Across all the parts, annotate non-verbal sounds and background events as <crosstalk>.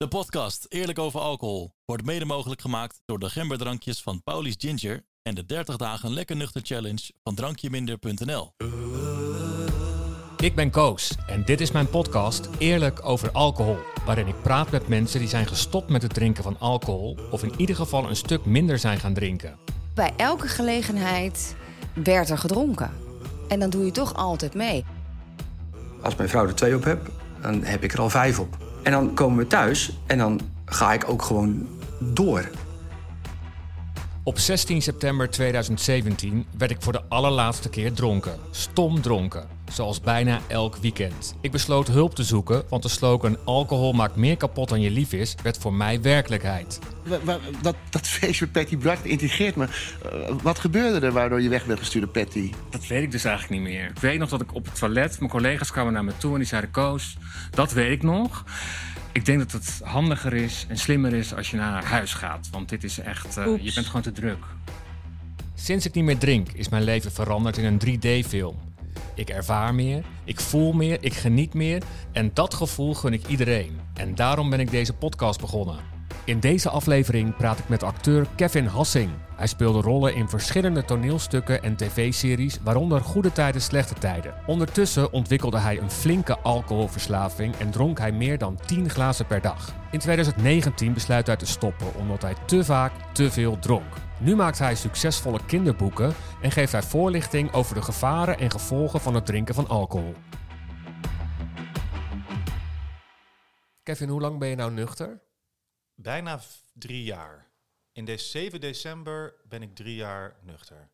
De podcast Eerlijk over alcohol wordt mede mogelijk gemaakt door de gemberdrankjes van Paulies Ginger en de 30 dagen lekker nuchter challenge van drankjeminder.nl. Ik ben Koos en dit is mijn podcast Eerlijk over alcohol, waarin ik praat met mensen die zijn gestopt met het drinken van alcohol of in ieder geval een stuk minder zijn gaan drinken. Bij elke gelegenheid werd er gedronken. En dan doe je toch altijd mee. Als mijn vrouw er twee op heb, dan heb ik er al vijf op. En dan komen we thuis en dan ga ik ook gewoon door. Op 16 september 2017 werd ik voor de allerlaatste keer dronken. Stom dronken. Zoals bijna elk weekend. Ik besloot hulp te zoeken, want de slogan alcohol maakt meer kapot dan je lief is, werd voor mij werkelijkheid. Dat, dat feest met Patty Bart intrigeert me. Eh, wat gebeurde er waardoor je weg werd gestuurd Patty? Dat weet ik dus eigenlijk niet meer. Ik weet nog dat ik op het toilet, mijn collega's kwamen naar me toe en die zeiden: Koos, dat weet ik nog. Ik denk dat het handiger is en slimmer is als je naar huis gaat. Want dit is echt, eh, je bent gewoon te druk. Sinds ik niet meer drink, is mijn leven veranderd in een 3D-film. Ik ervaar meer, ik voel meer, ik geniet meer en dat gevoel gun ik iedereen. En daarom ben ik deze podcast begonnen. In deze aflevering praat ik met acteur Kevin Hassing. Hij speelde rollen in verschillende toneelstukken en tv-series, waaronder Goede Tijden, Slechte Tijden. Ondertussen ontwikkelde hij een flinke alcoholverslaving en dronk hij meer dan 10 glazen per dag. In 2019 besluit hij te stoppen omdat hij te vaak te veel dronk. Nu maakt hij succesvolle kinderboeken en geeft hij voorlichting over de gevaren en gevolgen van het drinken van alcohol. Kevin, hoe lang ben je nou nuchter? Bijna drie jaar. In de 7 december ben ik drie jaar nuchter.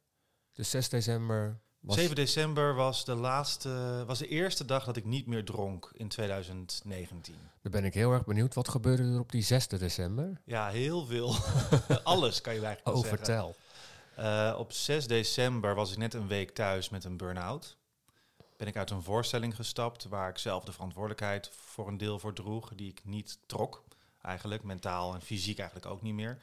Dus 6 december was 7 december was de, laatste, was de eerste dag dat ik niet meer dronk in 2019. Dan ben ik heel erg benieuwd. Wat gebeurde er op die 6 december? Ja, heel veel. <laughs> Alles kan je eigenlijk Oh, zeggen. vertel. Eh, op 6 december was ik net een week thuis met een burn-out. Ben ik uit een voorstelling gestapt waar ik zelf de verantwoordelijkheid voor een deel voor droeg, die ik niet trok. Eigenlijk, mentaal en fysiek eigenlijk ook niet meer.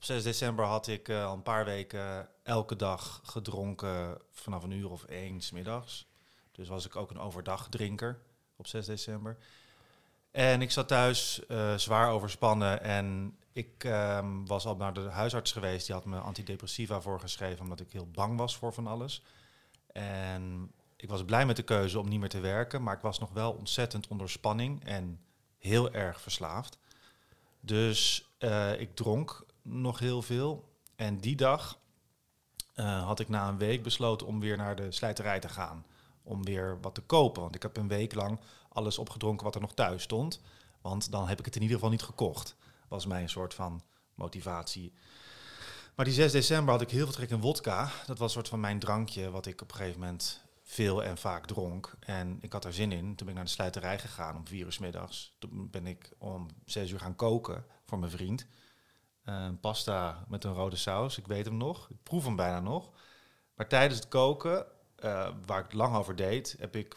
Op 6 december had ik eh, al een paar weken elke dag gedronken vanaf een uur of één 's middags. Dus was ik ook een overdag-drinker op 6 december. En ik zat thuis eh, zwaar overspannen en ik ehm, was al naar de huisarts geweest. Die had me antidepressiva voorgeschreven omdat ik heel bang was voor van alles. En ik was blij met de keuze om niet meer te werken, maar ik was nog wel ontzettend onder spanning en heel erg verslaafd. Dus eh, ik dronk nog heel veel. En die dag eh, had ik na een week besloten om weer naar de slijterij te gaan. Om weer wat te kopen. Want ik heb een week lang alles opgedronken wat er nog thuis stond. Want dan heb ik het in ieder geval niet gekocht. Was mijn soort van motivatie. Maar die 6 december had ik heel veel trek in wodka. Dat was een soort van mijn drankje wat ik op een gegeven moment veel en vaak dronk. En ik had er zin in. Toen ben ik naar de slijterij gegaan om vier uur middags. Toen ben ik om zes uur gaan koken voor mijn vriend. Eh, pasta met een rode saus, ik weet hem nog. Ik proef hem bijna nog. Maar tijdens het koken, eh, waar ik het lang over deed, heb ik,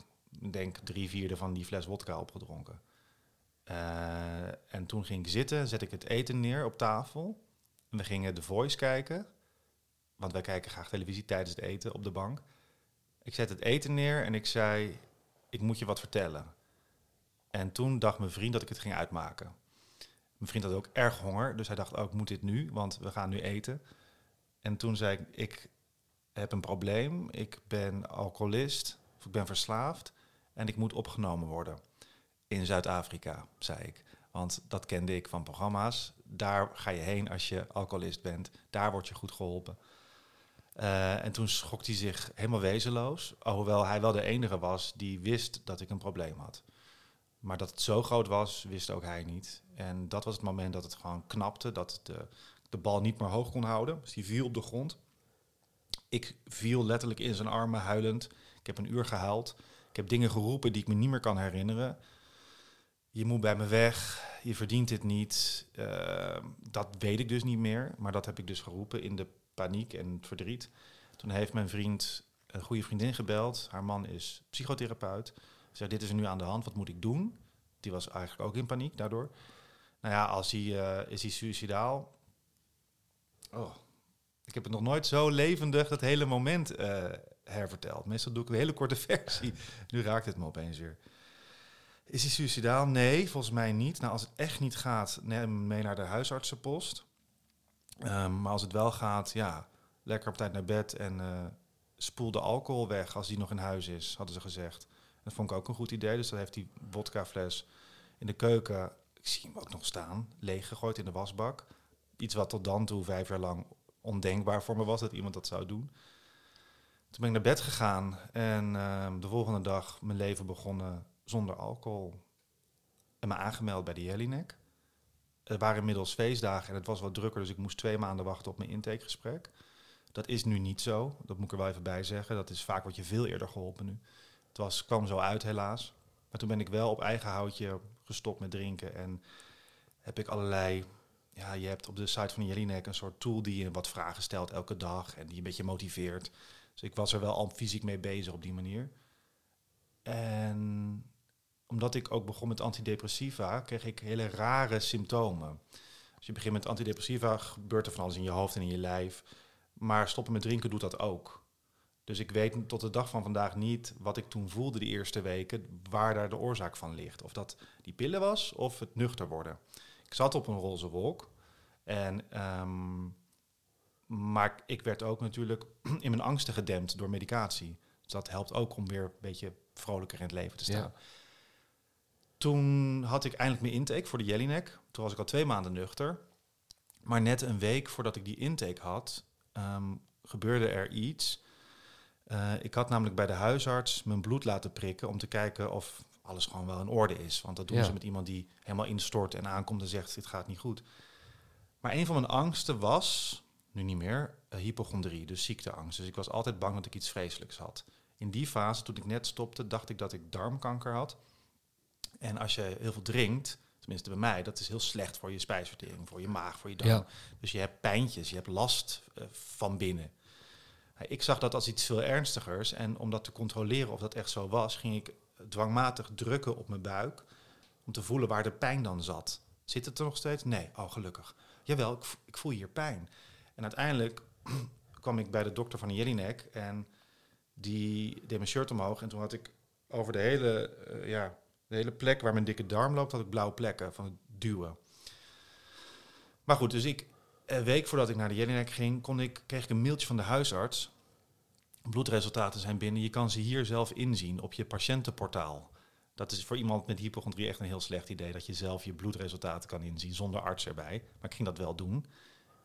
denk drie vierde van die fles wodka opgedronken. Eh, en toen ging ik zitten, zet ik het eten neer op tafel. En we gingen The Voice kijken. Want wij kijken graag televisie tijdens het eten op de bank. Ik zet het eten neer en ik zei, ik moet je wat vertellen. En toen dacht mijn vriend dat ik het ging uitmaken. Mijn vriend had ook erg honger, dus hij dacht, oh, ik moet dit nu, want we gaan nu eten. En toen zei ik, ik heb een probleem, ik ben alcoholist, of ik ben verslaafd en ik moet opgenomen worden in Zuid-Afrika, zei ik. Want dat kende ik van programma's. Daar ga je heen als je alcoholist bent. Daar word je goed geholpen. Eh, en toen schrok hij zich helemaal wezenloos. Hoewel hij wel de enige was die wist dat ik een probleem had. Maar dat het zo groot was, wist ook hij niet. En dat was het moment dat het gewoon knapte. Dat de, de bal niet meer hoog kon houden. Dus die viel op de grond. Ik viel letterlijk in zijn armen huilend. Ik heb een uur gehuild. Ik heb dingen geroepen die ik me niet meer kan herinneren. Je moet bij me weg. Je verdient dit niet. Eh, dat weet ik dus niet meer. Maar dat heb ik dus geroepen in de paniek en het verdriet. Toen heeft mijn vriend een goede vriendin gebeld. Haar man is psychotherapeut. Ze zei, dit is er nu aan de hand, wat moet ik doen? Die was eigenlijk ook in paniek daardoor. Nou ja, als hij, eh, is hij suicidaal? Oh, ik heb het nog nooit zo levendig dat hele moment eh, herverteld. Meestal doe ik een hele korte <laughs> versie. Nu raakt het me opeens weer. Is hij suicidaal? Nee, volgens mij niet. Nou, als het echt niet gaat, neem hem mee naar de huisartsenpost. Um, maar als het wel gaat, ja, lekker op tijd naar bed en uh, spoel de alcohol weg als die nog in huis is, hadden ze gezegd. Dat vond ik ook een goed idee. Dus dan heeft die vodkafles in de keuken, ik zie hem ook nog staan, leeg gegooid in de wasbak. Iets wat tot dan toe vijf jaar lang ondenkbaar voor me was dat iemand dat zou doen. Toen ben ik naar bed gegaan en uh, de volgende dag mijn leven begonnen zonder alcohol. En me aangemeld bij de Jelinek. Er waren inmiddels feestdagen en het was wat drukker, dus ik moest twee maanden wachten op mijn intakegesprek. Dat is nu niet zo, dat moet ik er wel even bij zeggen. Dat is vaak wat je veel eerder geholpen nu. Het was, kwam zo uit helaas. Maar toen ben ik wel op eigen houtje gestopt met drinken. En heb ik allerlei... Ja, je hebt op de site van Jelinek een soort tool die je wat vragen stelt elke dag. En die een beetje motiveert. Dus ik was er wel al fysiek mee bezig op die manier. En omdat ik ook begon met antidepressiva, kreeg ik hele rare symptomen. Als je begint met antidepressiva, gebeurt er van alles in je hoofd en in je lijf. Maar stoppen met drinken doet dat ook. Dus ik weet tot de dag van vandaag niet wat ik toen voelde die eerste weken, waar daar de oorzaak van ligt. Of dat die pillen was of het nuchter worden. Ik zat op een roze wolk. En, um, maar ik werd ook natuurlijk <clears throat> in mijn angsten gedempt door medicatie. Dus dat helpt ook om weer een beetje vrolijker in het leven te staan. Toen had ik eindelijk mijn intake voor de Jellinek. Toen was ik al twee maanden nuchter. Maar net een week voordat ik die intake had, um, gebeurde er iets uh, ik had namelijk bij de huisarts mijn bloed laten prikken om te kijken of alles gewoon wel in orde is. Want dat doen ja. ze met iemand die helemaal instort en aankomt en zegt dit gaat niet goed. Maar een van mijn angsten was, nu niet meer, uh, hypochondrie, dus ziekteangst. Dus ik was altijd bang dat ik iets vreselijks had. In die fase, toen ik net stopte, dacht ik dat ik darmkanker had. En als je heel veel drinkt, tenminste bij mij, dat is heel slecht voor je spijsvertering, voor je maag, voor je darm. Ja. Dus je hebt pijntjes, je hebt last uh, van binnen. Ik zag dat als iets veel ernstigers. En om dat te controleren of dat echt zo was, ging ik dwangmatig drukken op mijn buik. Om te voelen waar de pijn dan zat. Zit het er nog steeds? Nee, oh gelukkig. Jawel, ik, ik voel hier pijn. En uiteindelijk <clears throat> kwam ik bij de dokter van Jelinek en die deed mijn shirt omhoog. En toen had ik over de hele, uh, ja, de hele plek waar mijn dikke darm loopt, had ik blauwe plekken van het duwen. Maar goed, dus ik, een week voordat ik naar de Jelinek ging, kon ik, kreeg ik een mailtje van de huisarts. Bloedresultaten zijn binnen. Je kan ze hier zelf inzien op je patiëntenportaal. Dat is voor iemand met hypochondrie echt een heel slecht idee dat je zelf je bloedresultaten kan inzien zonder arts erbij. Maar ik ging dat wel doen.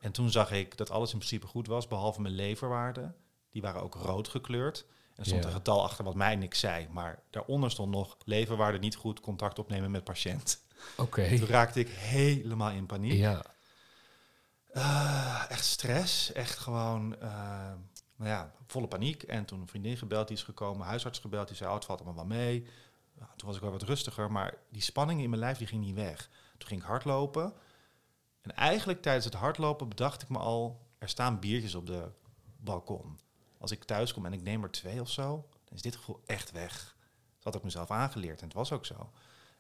En toen zag ik dat alles in principe goed was, behalve mijn leverwaarden. Die waren ook rood gekleurd. En er stond een getal achter wat mij niks zei. Maar daaronder stond nog leverwaarde niet goed, contact opnemen met patiënt. Oké. Toen raakte ik helemaal in paniek. Ja. Uh, echt stress. Echt gewoon, uh, nou ja, volle paniek. En toen een vriendin gebeld, die is gekomen, huisarts gebeld, die zei, oh, het valt allemaal wel mee. Nou, toen was ik wel wat rustiger, maar die spanning in mijn lijf, die ging niet weg. Toen ging ik hardlopen. En eigenlijk tijdens het hardlopen bedacht ik me al, er staan biertjes op de balkon. Als ik thuis kom en ik neem er twee of zo, dan is dit gevoel echt weg. Dat had ik mezelf aangeleerd en het was ook zo.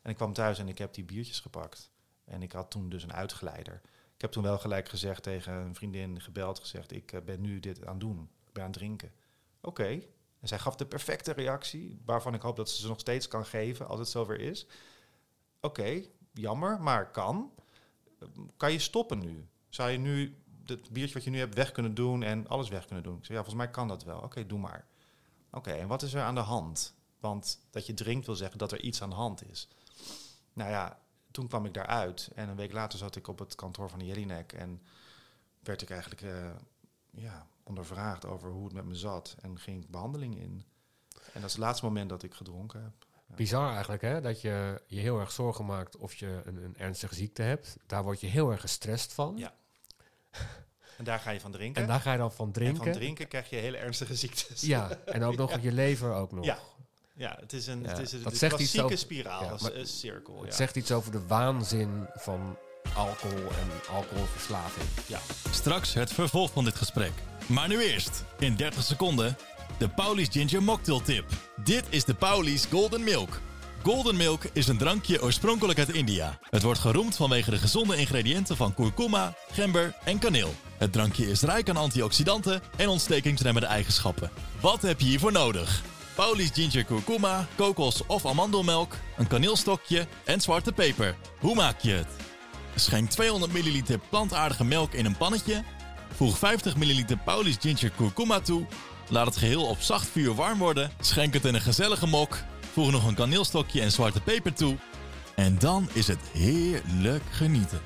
En ik kwam thuis en ik heb die biertjes gepakt. En ik had toen dus een uitgeleider. Ik heb toen wel gelijk gezegd tegen een vriendin, gebeld, gezegd: Ik uh, ben nu dit aan het doen. Ik ben aan het drinken. Oké. En zij gaf de perfecte reactie, waarvan ik hoop dat ze ze nog steeds kan geven als het zover is. Oké, jammer, maar kan. Kan je stoppen nu? Zou je nu het biertje wat je nu hebt weg kunnen doen en alles weg kunnen doen? Ik zei, ja, volgens mij kan dat wel. Oké, doe maar. Oké, en wat is er aan de hand? Want dat je drinkt wil zeggen dat er iets aan de hand is. Nou ja, toen kwam ik daaruit. En een week later zat ik op het kantoor van de Jelinek. En werd ik eigenlijk uh, ja, ondervraagd over hoe het met me zat. En ging ik behandeling in. En dat is het laatste moment dat ik gedronken heb. Ja. Bizar eigenlijk, hè? Dat je je heel erg zorgen maakt of je een, een ernstige ziekte hebt. Daar word je heel erg gestrest van. Ja. En daar ga je van drinken. En daar ga je dan van drinken. En van drinken krijg je hele ernstige ziektes. Ja, en ook <laughs> nog ja. je lever ook nog. Ja, ja, het is een, ja, het is een, dat zegt klassieke over, spiraal, ja, een cirkel. Het zegt iets over de waanzin van alcohol en alcoholverslaving. Ja. Straks het vervolg van dit gesprek. Maar nu eerst, in 30 seconden, de Paulies Ginger Mocktail Tip. Dit is de Paulies Golden Milk. Golden Milk is een drankje oorspronkelijk uit India. Het wordt geroemd vanwege de gezonde ingrediënten van kurkuma, gember en kaneel. Het drankje is rijk aan antioxidanten en ontstekingsremmende eigenschappen. Wat heb je hiervoor nodig? Pauli's ginger kurkuma, kokos of amandelmelk, een kaneelstokje en zwarte peper. Hoe maak je het? Schenk 200 ml plantaardige melk in een pannetje. Voeg 50 ml Pauli's ginger kurkuma toe. Laat het geheel op zacht vuur warm worden. Schenk het in een gezellige mok. Voeg nog een kaneelstokje en zwarte peper toe. En dan is het heerlijk genieten.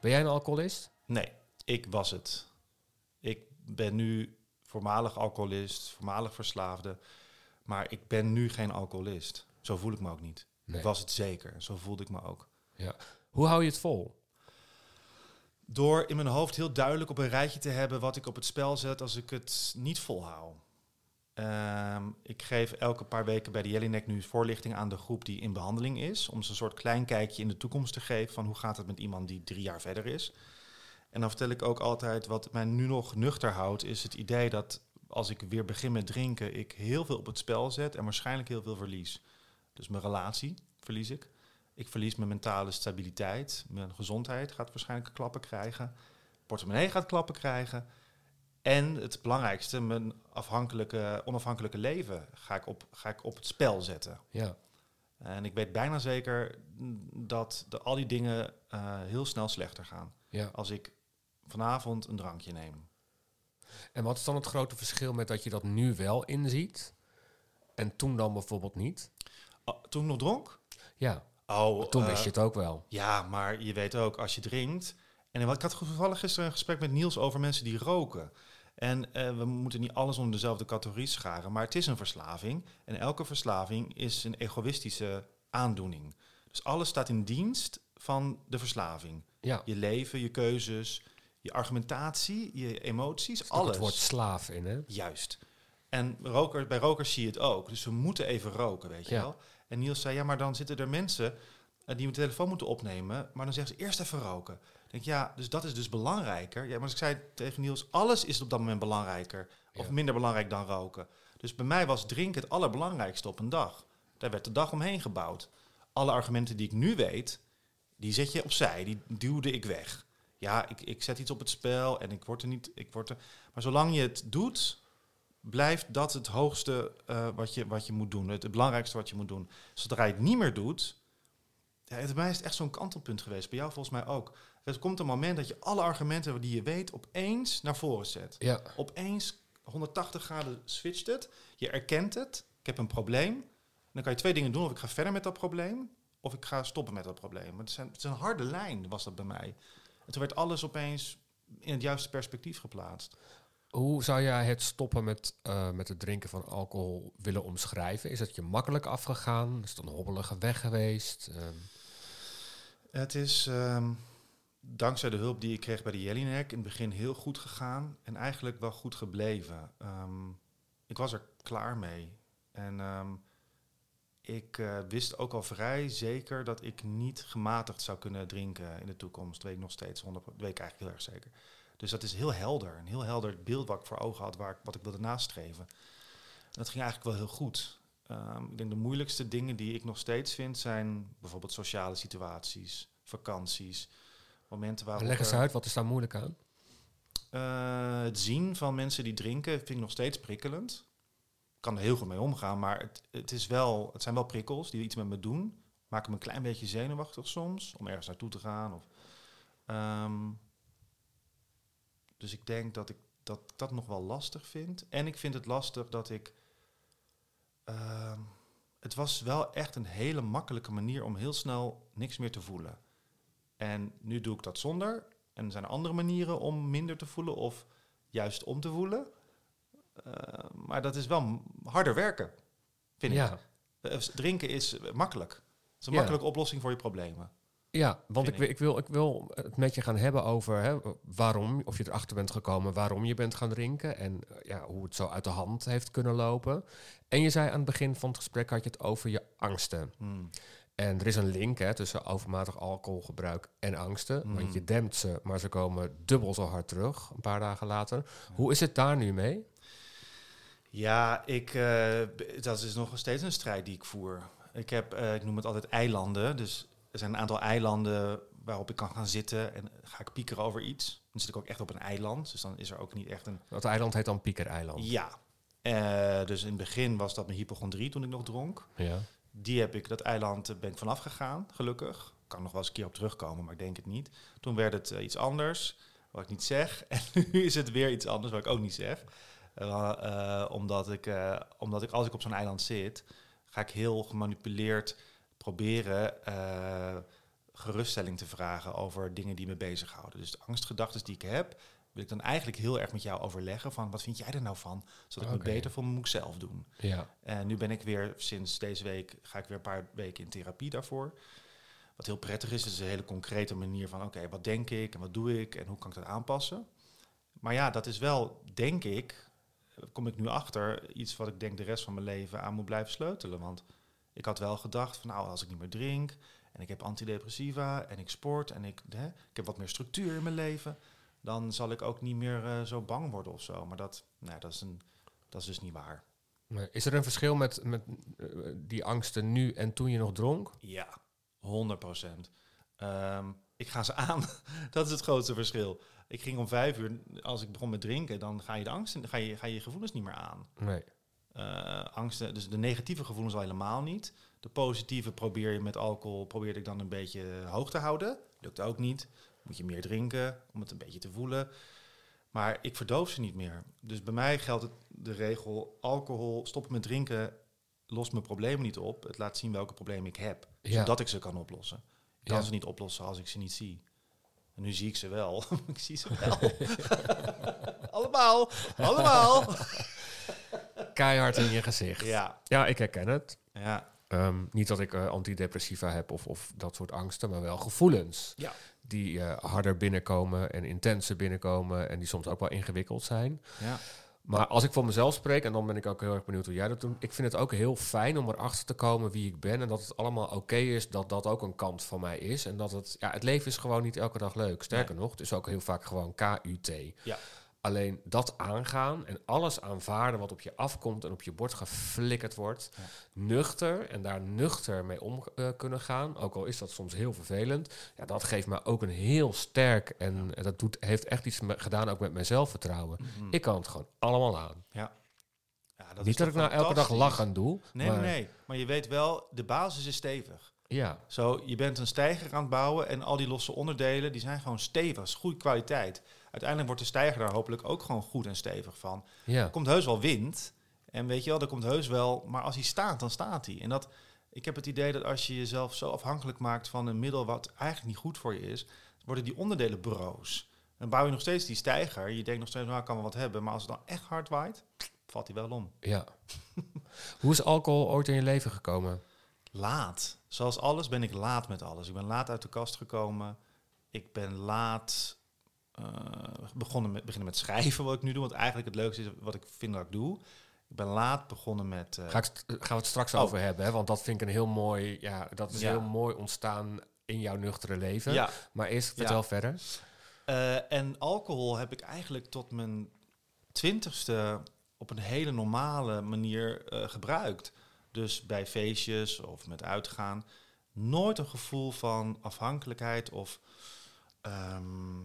Ben jij een alcoholist? Nee, ik was het. Ik ben nu voormalig alcoholist, voormalig verslaafde. Maar ik ben nu geen alcoholist. Zo voel ik me ook niet. Nee. Ik was het zeker. Zo voelde ik me ook. Ja. Hoe hou je het vol? Door in mijn hoofd heel duidelijk op een rijtje te hebben wat ik op het spel zet als ik het niet volhoud. Ehm, ik geef elke paar weken bij de Jellinek nu voorlichting aan de groep die in behandeling is. Om ze een soort klein kijkje in de toekomst te geven van hoe gaat het met iemand die drie jaar verder is. En dan vertel ik ook altijd wat mij nu nog nuchter houdt, is het idee dat als ik weer begin met drinken, ik heel veel op het spel zet en waarschijnlijk heel veel verlies. Dus mijn relatie verlies ik. Ik verlies mijn mentale stabiliteit. Mijn gezondheid gaat waarschijnlijk klappen krijgen. Portemonnee gaat klappen krijgen. En het belangrijkste, mijn afhankelijke, onafhankelijke leven ga ik op, ga ik op het spel zetten. Ja. En ik weet bijna zeker dat de, al die dingen eh, heel snel slechter gaan. ja. Als ik vanavond een drankje neem. En wat is dan het grote verschil met dat je dat nu wel inziet en toen dan bijvoorbeeld niet? Oh, toen ik nog dronk? Ja, Oh, toen eh, wist je het ook wel. Ja, maar je weet ook, als je drinkt... En ik had toevallig gisteren een gesprek met Niels over mensen die roken. En eh, we moeten niet alles onder dezelfde categorie scharen, maar het is een verslaving. En elke verslaving is een egoïstische aandoening. Dus alles staat in dienst van de verslaving. Ja, Je leven, je keuzes, je argumentatie, je emoties, alles. het woord slaaf in, hè? Juist. En roker, bij rokers zie je het ook. Dus we moeten even roken, weet je Ja. wel. En Niels zei, ja, maar dan zitten er mensen eh, die hun telefoon moeten opnemen. Maar dan zeggen ze eerst even roken. Ik denk, ja, dus dat is dus belangrijker. Ja, maar ik zei tegen Niels, alles is op dat moment belangrijker. Of Ja. minder belangrijk dan roken. Dus bij mij was drinken het allerbelangrijkste op een dag. Daar werd de dag omheen gebouwd. Alle argumenten die ik nu weet, die zet je opzij. Die duwde ik weg. Ja, ik, ik zet iets op het spel en ik word er niet... Ik word er, maar zolang je het doet, blijft dat het hoogste eh, wat, je, wat je moet doen. Het, het belangrijkste wat je moet doen. Zodra je het niet meer doet... Ja, het- bij mij is het echt zo'n kantelpunt geweest. Bij jou volgens mij ook. Er komt een moment dat je alle argumenten die je weet... opeens naar voren zet. Ja, Opeens 180 graden switcht het. Je erkent het. Ik heb een probleem. Dan kan je twee dingen doen. Of ik ga verder met dat probleem... of ik ga stoppen met dat probleem. Maar het een, het is een harde lijn, was dat bij mij. En toen werd alles opeens in het juiste perspectief geplaatst. Hoe zou jij het stoppen met, eh, met het drinken van alcohol willen omschrijven? Is het je makkelijk afgegaan? Is het een hobbelige weg geweest? Ehm, Het is ehm, dankzij de hulp die ik kreeg bij de Jellinek in het begin heel goed gegaan en eigenlijk wel goed gebleven. Ehm, ik was er klaar mee. En ik eh, wist ook al vrij zeker dat ik niet gematigd zou kunnen drinken in de toekomst. Dat weet ik nog steeds, 100, dat weet ik eigenlijk heel erg zeker. Dus dat is heel helder, een heel helder beeld wat ik voor ogen had, waar ik, wat ik wilde nastreven. En dat ging eigenlijk wel heel goed. Ehm, ik denk de moeilijkste dingen die ik nog steeds vind zijn bijvoorbeeld sociale situaties, vakanties, momenten waarop leg eens uit, wat is daar moeilijk aan? eh, het zien van mensen die drinken vind ik nog steeds prikkelend. Kan er heel goed mee omgaan, maar het, het, is wel, het zijn wel prikkels die iets met me doen. Maken me een klein beetje zenuwachtig soms om ergens naartoe te gaan. Of, ehm, dus ik denk dat ik dat, dat nog wel lastig vind. En ik vind het lastig dat ik. ehm, het was wel echt een hele makkelijke manier om heel snel niks meer te voelen. En nu doe ik dat zonder. En er zijn andere manieren om minder te voelen of juist om te voelen. Eh, maar dat is wel harder werken, vind Ja. ik. Eh, drinken is makkelijk. Het is een Ja. makkelijke oplossing voor je problemen. Ja, want ik, ik, wil, ik wil het met je gaan hebben over hè, waarom, of je erachter bent gekomen waarom je bent gaan drinken en eh, ja, hoe het zo uit de hand heeft kunnen lopen. En je zei aan het begin van het gesprek had je het over je angsten. Hmm. En er is een link hè, tussen overmatig alcoholgebruik en angsten. Mm. Want je dempt ze, maar ze komen dubbel zo hard terug een paar dagen later. Hoe is het daar nu mee? Ja, ik, eh, dat is nog steeds een strijd die ik voer. Ik, heb, eh, ik noem het altijd eilanden. Dus er zijn een aantal eilanden waarop ik kan gaan zitten en ga ik piekeren over iets. Dan zit ik ook echt op een eiland, dus dan is er ook niet echt een... Dat eiland heet dan Piekereiland. Ja, Eh, dus in het begin was dat mijn hypochondrie toen ik nog dronk. Ja. Die heb ik, dat eiland ben ik vanaf gegaan, gelukkig. Kan nog wel eens een keer op terugkomen, maar ik denk het niet. Toen werd het iets anders, wat ik niet zeg. <laughs> En nu is het weer iets anders, wat ik ook niet zeg. Eh, omdat, ik, eh, omdat ik, als ik op zo'n eiland zit, ga ik heel gemanipuleerd proberen eh, geruststelling te vragen over dingen die me bezighouden. Dus de angstgedachten die ik heb, wil ik dan eigenlijk heel erg met jou overleggen van wat vind jij er nou van? Zodat ik me beter voel, moet ik zelf doen. Ja. En nu ben ik weer, sinds deze week, ga ik weer een paar weken in therapie daarvoor. Wat heel prettig is, is een hele concrete manier van, oké, wat denk ik en wat doe ik en hoe kan ik dat aanpassen? Maar ja, dat is wel, denk ik, kom ik nu achter, iets wat ik denk de rest van mijn leven aan moet blijven sleutelen. Want ik had wel gedacht van, nou, als ik niet meer drink en ik heb antidepressiva en ik sport en ik, hè, ik heb wat meer structuur in mijn leven, dan zal ik ook niet meer eh, zo bang worden of zo. Maar dat, nou, ja, dat, is een, dat is dus niet waar. Maar Is er een verschil met, met eh, die angsten nu en toen je nog dronk? Ja, 100 procent. Ehm, ik ga ze aan. <laughs> dat is het grootste verschil. Ik ging om vijf uur, als ik begon met drinken, dan ga je de angst, ga je, ga je gevoelens niet meer aan. Nee. Eh, angsten, dus de negatieve gevoelens al helemaal niet. De positieve probeer je met alcohol, probeerde ik dan een beetje hoog te houden. Lukt ook niet. Moet je meer drinken om het een beetje te voelen. Maar ik verdoof ze niet meer. Dus bij mij geldt het de regel: alcohol, stoppen met drinken, lost mijn problemen niet op. Het laat zien welke problemen ik heb, Ja. zodat ik ze kan oplossen. Ik kan Ja. ze niet oplossen als ik ze niet zie. En nu zie ik ze wel. <laughs> ik zie ze wel. <laughs> allemaal, allemaal. Keihard in je gezicht. ja, Ja, ik herken het. ja, Ehm, niet dat ik eh, antidepressiva heb of, of dat soort angsten, maar wel gevoelens. ja. Die eh, harder binnenkomen en intenser binnenkomen en die soms ook wel ingewikkeld zijn. ja. Maar als ik voor mezelf spreek, en dan ben ik ook heel erg benieuwd hoe jij dat doet. Ik vind het ook heel fijn om erachter te komen wie ik ben. En dat het allemaal oké is, dat dat ook een kant van mij is. En dat het, ja, het leven is gewoon niet elke dag leuk. Sterker nog, het is ook heel vaak gewoon KUT. Ja. Alleen dat aangaan en alles aanvaarden wat op je afkomt en op je bord geflikkerd wordt. Ja. Nuchter en daar nuchter mee om eh, kunnen gaan. Ook al is dat soms heel vervelend. Ja, dat geeft me ook een heel sterk en dat doet, heeft echt iets gedaan ook met mijn zelfvertrouwen. Mhm. Ik kan het gewoon allemaal aan. Ja. Ja, dat Niet dat ik nou elke dag lachen doe. Nee, maar, nee, nee. Maar je weet wel, de basis is stevig. Ja, Zo, je bent een steiger aan het bouwen en al die losse onderdelen, die zijn gewoon stevig. goede kwaliteit. Uiteindelijk wordt de steiger daar hopelijk ook gewoon goed en stevig van. ja. Er komt heus wel wind. En weet je wel, er komt heus wel... Maar als hij staat, dan staat hij. En dat, ik heb het idee dat als je jezelf zo afhankelijk maakt van een middel... wat eigenlijk niet goed voor je is... worden die onderdelen broos. Dan bouw je nog steeds die steiger. Je denkt nog steeds, nou, kan wel wat hebben. Maar als het dan echt hard waait, valt hij wel om. ja. <laughs> Hoe is alcohol ooit in je leven gekomen? Laat. Zoals alles ben ik laat met alles. Ik ben laat uit de kast gekomen. Ik ben laat begonnen met, beginnen met schrijven, wat ik nu doe. Want eigenlijk het leukste is wat ik vind dat ik doe. Ik ben laat begonnen met... eh, Ga ik, gaan we het straks Oh. over hebben, hè? want dat vind ik een heel mooi, ja, dat is Ja. heel mooi ontstaan in jouw nuchtere leven. ja, Maar eerst vertel Ja. verder. Eh, en alcohol heb ik eigenlijk tot mijn twintigste op een hele normale manier eh, gebruikt. Dus bij feestjes of met uitgaan. Nooit een gevoel van afhankelijkheid of ehm,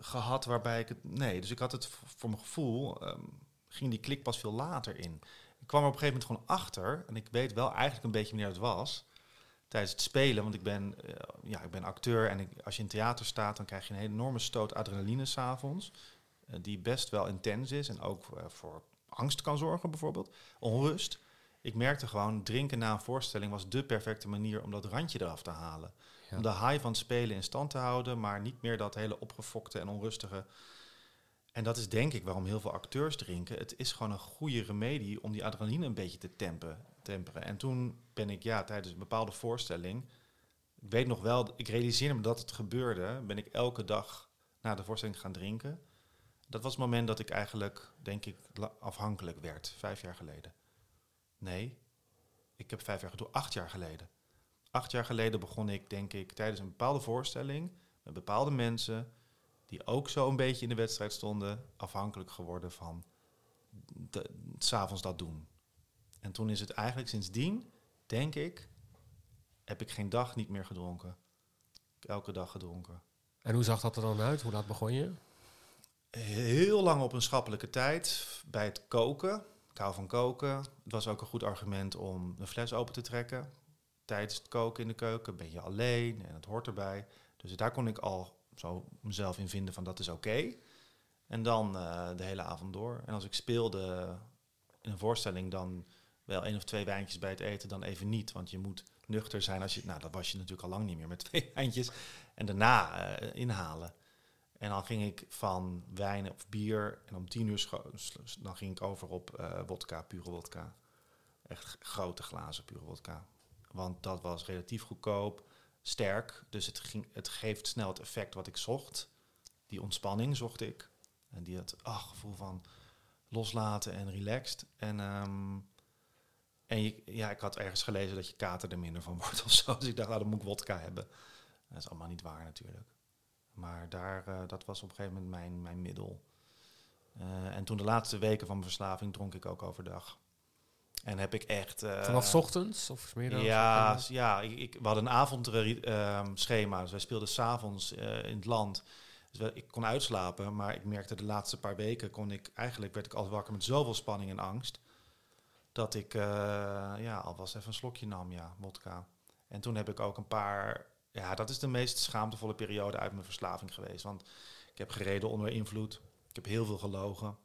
gehad waarbij ik het... Nee, dus ik had het voor mijn gevoel... ehm, ging die klik pas veel later in. Ik kwam er op een gegeven moment gewoon achter. En ik weet wel eigenlijk een beetje wanneer het was tijdens het spelen. Want ik ben, eh, ja, ik ben acteur en als je in theater staat, dan krijg je een enorme stoot adrenaline s'avonds. Uh, die best wel intens is en ook eh, voor angst kan zorgen, bijvoorbeeld. Onrust. Ik merkte gewoon, drinken na een voorstelling was de perfecte manier om dat randje eraf te halen. Om de high van spelen in stand te houden, maar niet meer dat hele opgefokte en onrustige. En dat is denk ik waarom heel veel acteurs drinken. Het is gewoon een goede remedie om die adrenaline een beetje te temperen. En toen ben ik ja, tijdens een bepaalde voorstelling... Ik weet nog wel, ik realiseerde me dat het gebeurde. Ben ik elke dag na de voorstelling gaan drinken. Dat was het moment dat ik eigenlijk, denk ik, afhankelijk werd. Vijf jaar geleden. Nee, ik heb vijf jaar acht jaar geleden. Acht jaar geleden begon ik, denk ik, tijdens een bepaalde voorstelling... met bepaalde mensen die ook zo een beetje in de wedstrijd stonden... afhankelijk geworden van s'avonds dat doen. En toen is het eigenlijk sindsdien, denk ik, heb ik geen dag niet meer gedronken. Elke dag gedronken. En hoe zag dat er dan uit? Hoe laat begon je? Heel lang op een schappelijke tijd bij het koken. Ik hou van koken. Het was ook een goed argument om de fles open te trekken. Tijdens het koken in de keuken ben je alleen en het hoort erbij. Dus daar kon ik al zo mezelf in vinden van dat is oké. En dan uh, de hele avond door. En als ik speelde in een voorstelling, dan wel één of twee wijntjes bij het eten, dan even niet. Want je moet nuchter zijn als je. Nou, dat was je natuurlijk al lang niet meer met <laughs> twee wijntjes. En daarna uh, inhalen. En dan ging ik van wijn of bier. En om tien uur dan ging ik over op uh, wodka, pure wodka. Echt grote glazen pure wodka. Want dat was relatief goedkoop, sterk. Dus het, ging, het geeft snel het effect wat ik zocht. Die ontspanning zocht ik. En die het ach, gevoel van loslaten en relaxed. En, um, en je, ja, ik had ergens gelezen dat je kater er minder van <laughs> wordt of zo. Dus ik dacht, nou, dan moet ik wodka hebben. Dat is allemaal niet waar natuurlijk. Maar daar, uh, dat was op een gegeven moment mijn, mijn middel. Uh, en toen de laatste weken van mijn verslaving dronk ik ook overdag. En heb ik echt... Uh, Vanaf ochtends of middags? Ja, ja ik, ik, we hadden een avondschema. dus wij speelden s'avonds uh, in het land. Dus ik kon uitslapen, maar ik merkte de laatste paar weken... kon ik eigenlijk werd ik altijd wakker met zoveel spanning en angst... dat ik uh, ja, alvast even een slokje nam, ja, vodka. En toen heb ik ook een paar... Ja, dat is de meest schaamtevolle periode uit mijn verslaving geweest. Want ik heb gereden onder invloed. Ik heb heel veel gelogen.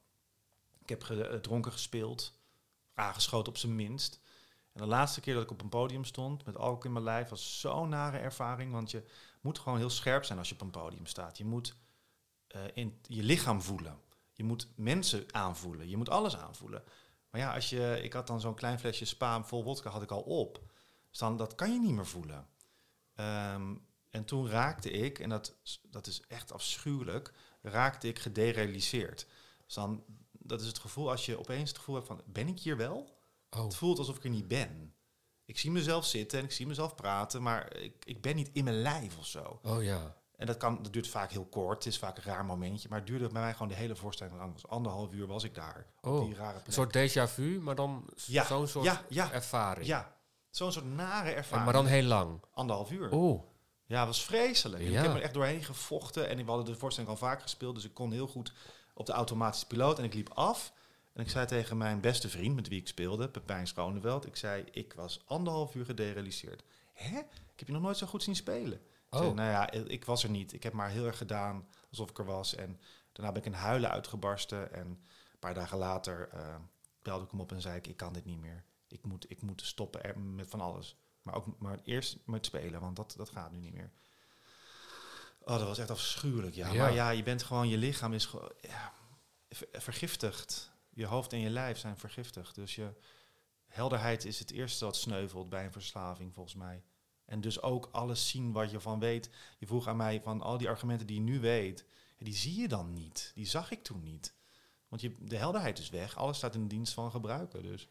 Ik heb gedronken gespeeld aangeschoten op zijn minst. En de laatste keer dat ik op een podium stond met alcohol in mijn lijf was zo'n nare ervaring. Want je moet gewoon heel scherp zijn als je op een podium staat. Je moet uh, in je lichaam voelen. Je moet mensen aanvoelen. Je moet alles aanvoelen. Maar ja, als je, ik had dan zo'n klein flesje spa vol wodka had ik al op. Dus dan dat kan je niet meer voelen. Um, en toen raakte ik, en dat, dat is echt afschuwelijk, raakte ik gederealiseerd. Dus dan dat is het gevoel als je opeens het gevoel hebt van, ben ik hier wel? Oh. Het voelt alsof ik er niet ben. Ik zie mezelf zitten en ik zie mezelf praten, maar ik, ik ben niet in mijn lijf of zo. Oh ja. En dat, kan, dat duurt vaak heel kort, het is vaak een raar momentje, maar het duurde bij mij gewoon de hele voorstelling lang. Was anderhalf uur was ik daar. Oh, op die rare plek. een soort déjà vu, maar dan ja, zo'n soort ja, ja, ervaring. Ja, zo'n soort nare ervaring. En maar dan heel lang. Anderhalf uur. Oh. Ja, was vreselijk. Ik heb er echt doorheen gevochten en we hadden de voorstelling al vaak gespeeld, dus ik kon heel goed op de automatische piloot en ik liep af. En ik zei tegen mijn beste vriend met wie ik speelde, Pepijn Schoneveld, ik zei, ik was anderhalf uur gederealiseerd. Hè? Ik heb je nog nooit zo goed zien spelen. Oh. Zei, nou ja, ik was er niet. Ik heb maar heel erg gedaan alsof ik er was. En daarna ben ik in huilen uitgebarsten. En een paar dagen later uh, belde ik hem op en zei ik, ik kan dit niet meer. Ik moet, ik moet stoppen met van alles. Maar ook maar eerst met spelen, want dat, dat gaat nu niet meer. Oh, dat was echt afschuwelijk, ja. ja. Maar ja, je bent gewoon, je lichaam is gewoon ja, vergiftigd je hoofd en je lijf zijn vergiftigd. Dus je helderheid is het eerste wat sneuvelt bij een verslaving, volgens mij. En dus ook alles zien wat je van weet. Je vroeg aan mij van al die argumenten die je nu weet, die zie je dan niet. Die zag ik toen niet. Want je, de helderheid is weg. Alles staat in de dienst van gebruiken. Dus.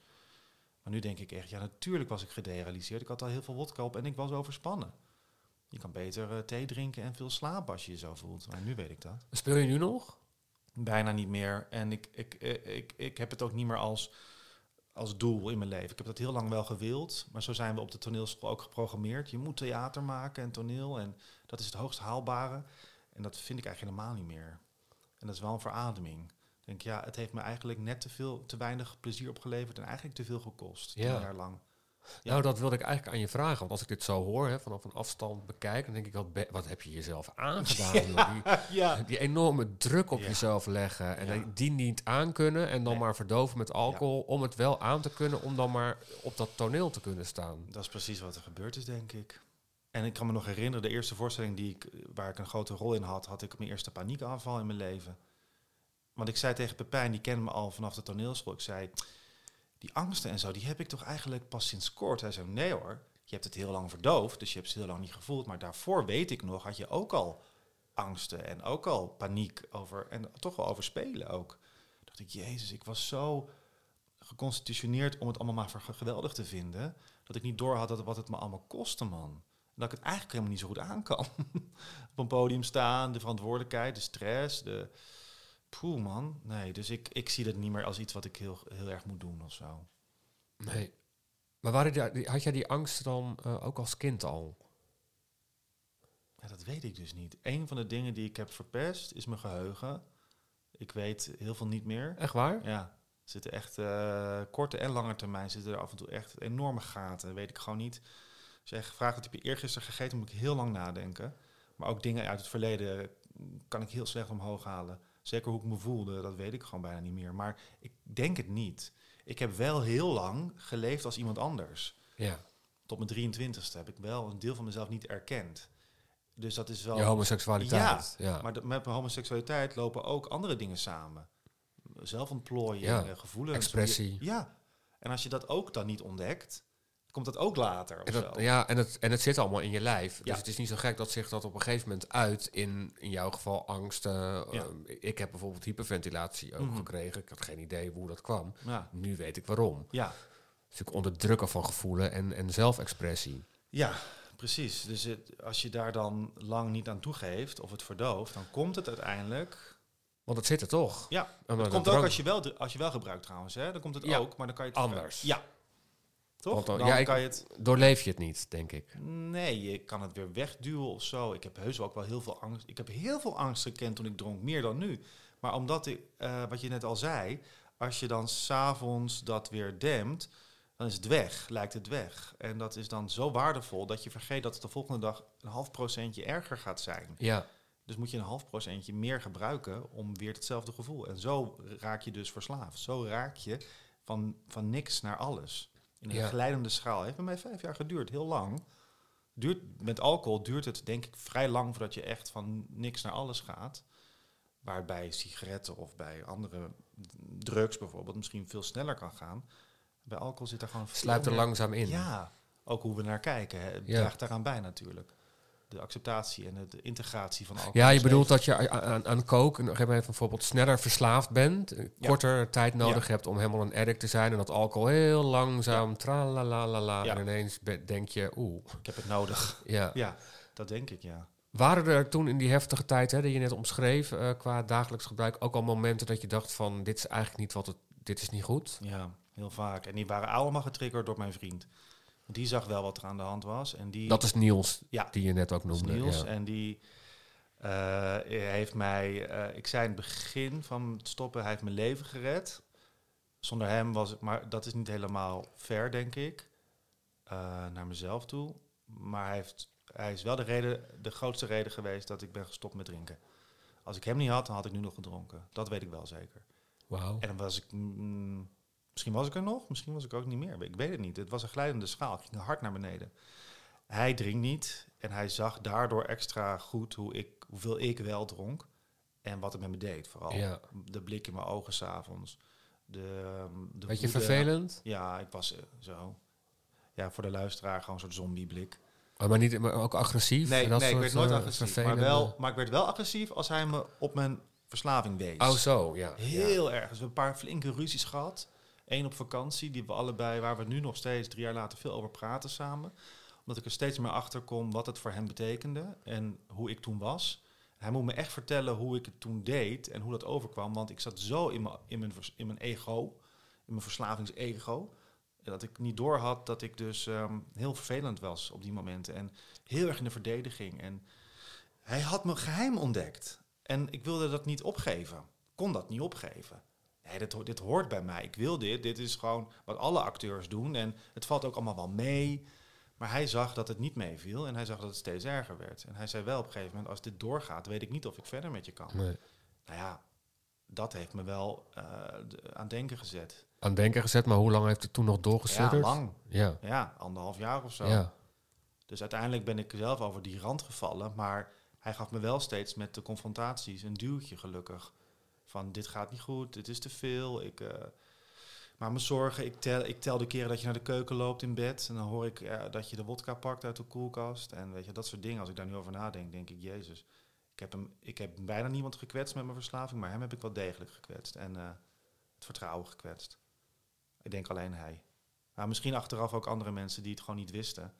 Maar nu denk ik echt, ja, natuurlijk was ik gederealiseerd. Ik had al heel veel wodka op en ik was overspannen. Je kan beter uh, thee drinken en veel slapen als je je zo voelt. Maar nu weet ik dat. Speel je nu nog? Bijna niet meer. En ik, ik, ik, ik, ik heb het ook niet meer als, als doel in mijn leven. Ik heb dat heel lang wel gewild. Maar zo zijn we op de toneelschool ook geprogrammeerd. Je moet theater maken en toneel. En dat is het hoogst haalbare. En dat vind ik eigenlijk helemaal niet meer. En dat is wel een verademing. Denk, ja, het heeft me eigenlijk net te veel, te weinig plezier opgeleverd en eigenlijk te veel gekost. Ja. Tien jaar lang. Nou, dat wilde ik eigenlijk aan je vragen. Want als ik dit zo hoor, hè, vanaf een afstand bekijk, dan denk ik, wat, wat heb je jezelf <laughs> aangedaan? Die, ja. die, enorme druk op jezelf leggen en die niet aankunnen en dan maar verdoven met alcohol om het wel aan te kunnen, om dan maar op dat toneel te kunnen staan. Dat is precies wat er gebeurd is, denk ik. En ik kan me nog herinneren, de eerste voorstelling die ik, waar ik een grote rol in had, had ik mijn eerste paniekaanval in mijn leven. Want ik zei tegen Pepijn, die kende me al vanaf de toneelschool, ik zei die angsten en zo, die heb ik toch eigenlijk pas sinds kort. Hij zei, nee hoor, je hebt het heel lang verdoofd, dus je hebt het heel lang niet gevoeld. Maar daarvoor weet ik nog, had je ook al angsten en ook al paniek over, en toch wel over spelen ook. dacht ik, jezus, ik was zo geconstitutioneerd om het allemaal maar geweldig te vinden, dat ik niet door had dat wat het me allemaal kostte, man. dat ik het eigenlijk helemaal niet zo goed aan kan. <laughs> Op een podium staan, de verantwoordelijkheid, de stress, de, Poeh, man. Nee, dus ik, ik zie dat niet meer als iets wat ik heel, heel erg moet doen of zo. Nee. Maar waren die, had jij die angst dan uh, ook als kind al? Ja, dat weet ik dus niet. Een van de dingen die ik heb verpest is mijn geheugen. Ik weet heel veel niet meer. Echt waar? Ja, er zitten echt eh, korte en lange termijn zitten er af en toe echt enorme gaten. Weet ik gewoon niet. Als je echt vraagt wat heb je eergisteren gegeten, moet ik heel lang nadenken. Maar ook dingen uit het verleden kan ik heel slecht omhoog halen. Zeker hoe ik me voelde, dat weet ik gewoon bijna niet meer. Maar ik denk het niet. Ik heb wel heel lang geleefd als iemand anders. Ja. Tot mijn 23ste heb ik wel een deel van mezelf niet erkend. Dus dat is wel. Je homoseksualiteit. Ja, Ja. maar met mijn homoseksualiteit lopen ook andere dingen samen. Zelfontplooiing, Ja, eh, gevoelens. expressie. Ja. En als je dat ook dan niet ontdekt, komt dat ook later. Of En, dat, zo. ja, en, het, en het zit allemaal in je lijf. Ja. Dus het is niet zo gek dat zich dat op een gegeven moment uit in, in jouw geval angst. eh, Ja. eh, ik heb bijvoorbeeld hyperventilatie ook Mhm. gekregen. Ik had geen idee hoe dat kwam. Ja. Nu weet ik waarom. Ja. Dus ik onderdrukken van gevoelen en, en zelfexpressie. ja, precies. Dus het, als je daar dan lang niet aan toegeeft of het verdooft, dan komt het uiteindelijk. Want het zit er toch. Ja, maar het dat komt ook als je, wel, als je wel gebruikt trouwens. Hè? Dan komt het Ja, ook, maar dan kan je het anders. Ja. Toch? Want Dan, dan- ja, ik- kan je het. Doorleef je het niet, denk ik. Nee, je kan het weer wegduwen of zo. Ik heb heus wel ook wel heel veel angst. Ik heb heel veel angst gekend toen ik dronk, meer dan nu. Maar omdat ik, eh, wat je net al zei, als je dan s'avonds dat weer dempt, dan is het weg, lijkt het weg. En dat is dan zo waardevol dat je vergeet dat het de volgende dag een half procentje erger gaat zijn. Ja, Dus moet je een half procentje meer gebruiken om weer hetzelfde gevoel. En zo raak je dus verslaafd. Zo raak je van, van niks naar alles. In een Ja. glijdende schaal. Heeft bij mij vijf jaar geduurd, heel lang. Duurt, met alcohol duurt het denk ik vrij lang voordat je echt van niks naar alles gaat. Waar bij sigaretten of bij andere drugs bijvoorbeeld misschien veel sneller kan gaan. Bij alcohol zit er gewoon veel sluipt er langzaam in. Ja, ook hoe we naar kijken. Hè, Ja. draagt daaraan bij natuurlijk. De acceptatie en de integratie van alcohol. Ja, je bedoelt dat je aan, aan coke en op een gegeven moment bijvoorbeeld sneller verslaafd bent, eh, Ja. korter tijd nodig Ja. hebt om helemaal een addict te zijn en dat alcohol heel langzaam, tralalalala, Ja. en ineens denk je, oeh, Ik heb het nodig. ja. Ja, dat denk ik, ja. Waren er toen in die heftige tijd, hè, die je net omschreef, eh, qua dagelijks gebruik, ook al momenten dat je dacht van, dit is eigenlijk niet wat het, dit is niet goed? Ja, heel vaak. En die waren allemaal getriggerd door mijn vriend. Die zag wel wat er aan de hand was. En die, Dat is Niels, Ja. die je net ook noemde. Niels. ja. En die eh, heeft mij, eh, ik zei in het begin van het stoppen, hij heeft mijn leven gered. Zonder hem was het, maar dat is niet helemaal fair, denk ik, eh, naar mezelf toe. Maar hij, heeft, hij is wel de, reden, de grootste reden geweest dat ik ben gestopt met drinken. Als ik hem niet had, dan had ik nu nog gedronken. Dat weet ik wel zeker. Wauw. En dan was ik. mm, misschien was ik er nog, misschien was ik ook niet meer. Ik weet het niet. Het was een glijdende schaal. Ik ging hard naar beneden. Hij drinkt niet. En hij zag daardoor extra goed hoe ik, hoeveel ik wel dronk. En wat het met me deed. Vooral Ja. de blik in mijn ogen s'avonds. De, ehm, de Weet je vervelend? Ja, ik was eh, zo. Ja, voor de luisteraar gewoon een soort zombieblik. Oh, maar, niet, maar ook agressief? Nee, en dat nee ik werd nooit eh, agressief. Maar, wel, maar ik werd wel agressief als hij me op mijn verslaving wees. Oh, zo, ja. Heel erg. Dus we hebben een paar flinke ruzies gehad. Eén op vakantie, die we allebei, waar we nu nog steeds drie jaar later veel over praten samen. Omdat ik er steeds meer achter kom wat het voor hem betekende en hoe ik toen was. Hij moet me echt vertellen hoe ik het toen deed en hoe dat overkwam. Want ik zat zo in mijn, in mijn, in mijn ego, in mijn verslavingsego. Dat ik niet door had dat ik dus ehm, heel vervelend was op die momenten. En heel erg in de verdediging. En hij had mijn geheim ontdekt. En ik wilde dat niet opgeven. Kon dat niet opgeven. Nee, dit, ho- dit hoort bij mij. Ik wil dit. Dit is gewoon wat alle acteurs doen. En het valt ook allemaal wel mee. Maar hij zag dat het niet meeviel. En hij zag dat het steeds erger werd. En hij zei wel op een gegeven moment... als dit doorgaat, weet ik niet of ik verder met je kan. Nee. Nou ja, dat heeft me wel de- aan denken gezet. Aan denken gezet, maar hoe lang heeft het toen nog Ja, doorgesudderd? lang. Ja, Ja, anderhalf jaar of zo. ja. Dus uiteindelijk ben ik zelf over die rand gevallen. Maar hij gaf me wel steeds met de confrontaties een duwtje gelukkig. Van dit gaat niet goed, dit is te veel. Ik eh, maak me zorgen. Ik tel, ik tel de keren dat je naar de keuken loopt in bed. En dan hoor ik eh, dat je de wodka pakt uit de koelkast. En weet je, dat soort dingen. Als ik daar nu over nadenk, denk ik, Jezus. Ik heb, hem, ik heb bijna niemand gekwetst met mijn verslaving. Maar hem heb ik wel degelijk gekwetst. En eh, het vertrouwen gekwetst. Ik denk alleen hij. Maar misschien achteraf ook andere mensen die het gewoon niet wisten.